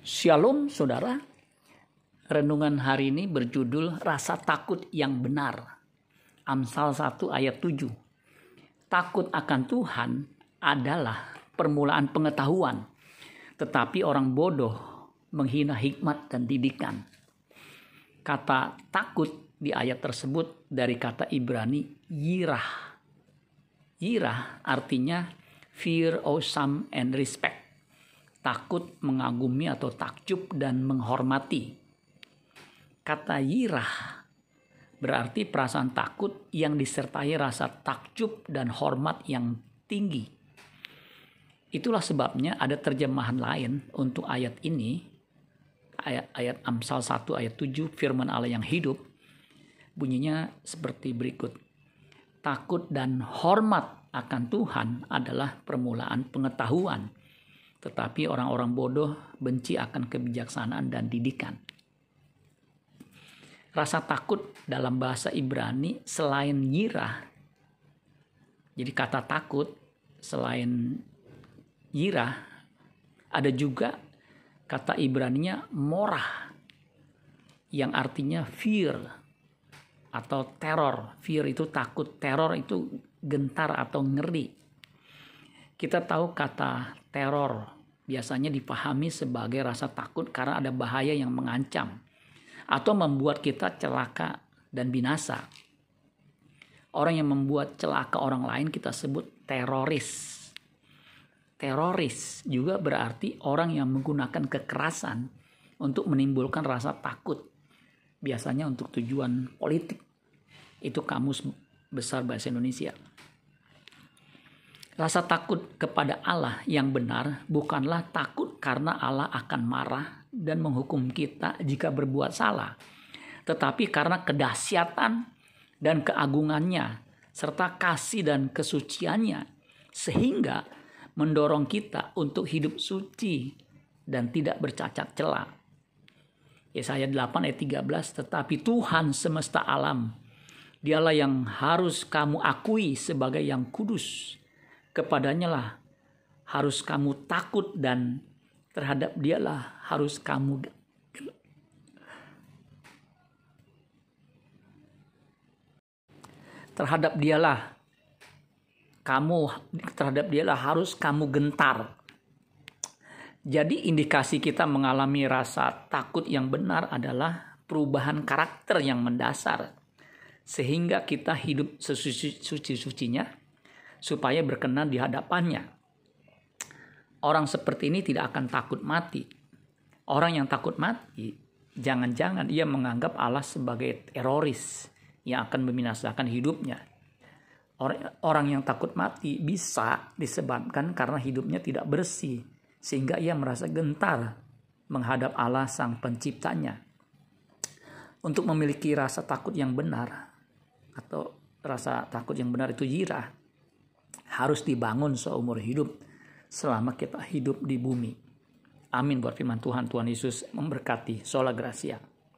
Shalom saudara. Renungan hari ini berjudul Rasa Takut yang Benar. Amsal 1 ayat 7. Takut akan Tuhan adalah permulaan pengetahuan. Tetapi orang bodoh menghina hikmat dan didikan. Kata takut di ayat tersebut dari kata Ibrani yirah. Yirah artinya fear, awesome, and respect takut, mengagumi atau takjub dan menghormati. Kata yirah berarti perasaan takut yang disertai rasa takjub dan hormat yang tinggi. Itulah sebabnya ada terjemahan lain untuk ayat ini. Ayat, ayat Amsal 1 ayat 7 firman Allah yang hidup bunyinya seperti berikut. Takut dan hormat akan Tuhan adalah permulaan pengetahuan tetapi orang-orang bodoh benci akan kebijaksanaan dan didikan. Rasa takut dalam bahasa Ibrani selain yirah, jadi kata takut selain yirah, ada juga kata Ibraninya morah, yang artinya fear atau teror. Fear itu takut, teror itu gentar atau ngeri. Kita tahu kata teror biasanya dipahami sebagai rasa takut karena ada bahaya yang mengancam atau membuat kita celaka dan binasa. Orang yang membuat celaka orang lain kita sebut teroris. Teroris juga berarti orang yang menggunakan kekerasan untuk menimbulkan rasa takut. Biasanya untuk tujuan politik. Itu kamus besar bahasa Indonesia. Rasa takut kepada Allah yang benar bukanlah takut karena Allah akan marah dan menghukum kita jika berbuat salah, tetapi karena kedahsyatan dan keagungannya serta kasih dan kesuciannya sehingga mendorong kita untuk hidup suci dan tidak bercacat celah. Yesaya 8 ayat 13 tetapi Tuhan semesta alam dialah yang harus kamu akui sebagai yang kudus kepadanya lah. Harus kamu takut dan terhadap dialah harus kamu terhadap dialah kamu terhadap dialah harus kamu gentar. Jadi indikasi kita mengalami rasa takut yang benar adalah perubahan karakter yang mendasar. Sehingga kita hidup sesuci-sucinya supaya berkenan di hadapannya. Orang seperti ini tidak akan takut mati. Orang yang takut mati, jangan-jangan ia menganggap Allah sebagai teroris yang akan membinasakan hidupnya. Orang yang takut mati bisa disebabkan karena hidupnya tidak bersih, sehingga ia merasa gentar menghadap Allah Sang Penciptanya. Untuk memiliki rasa takut yang benar, atau rasa takut yang benar itu jirah, harus dibangun seumur hidup selama kita hidup di bumi. Amin buat firman Tuhan. Tuhan Yesus memberkati. Sola Gracia.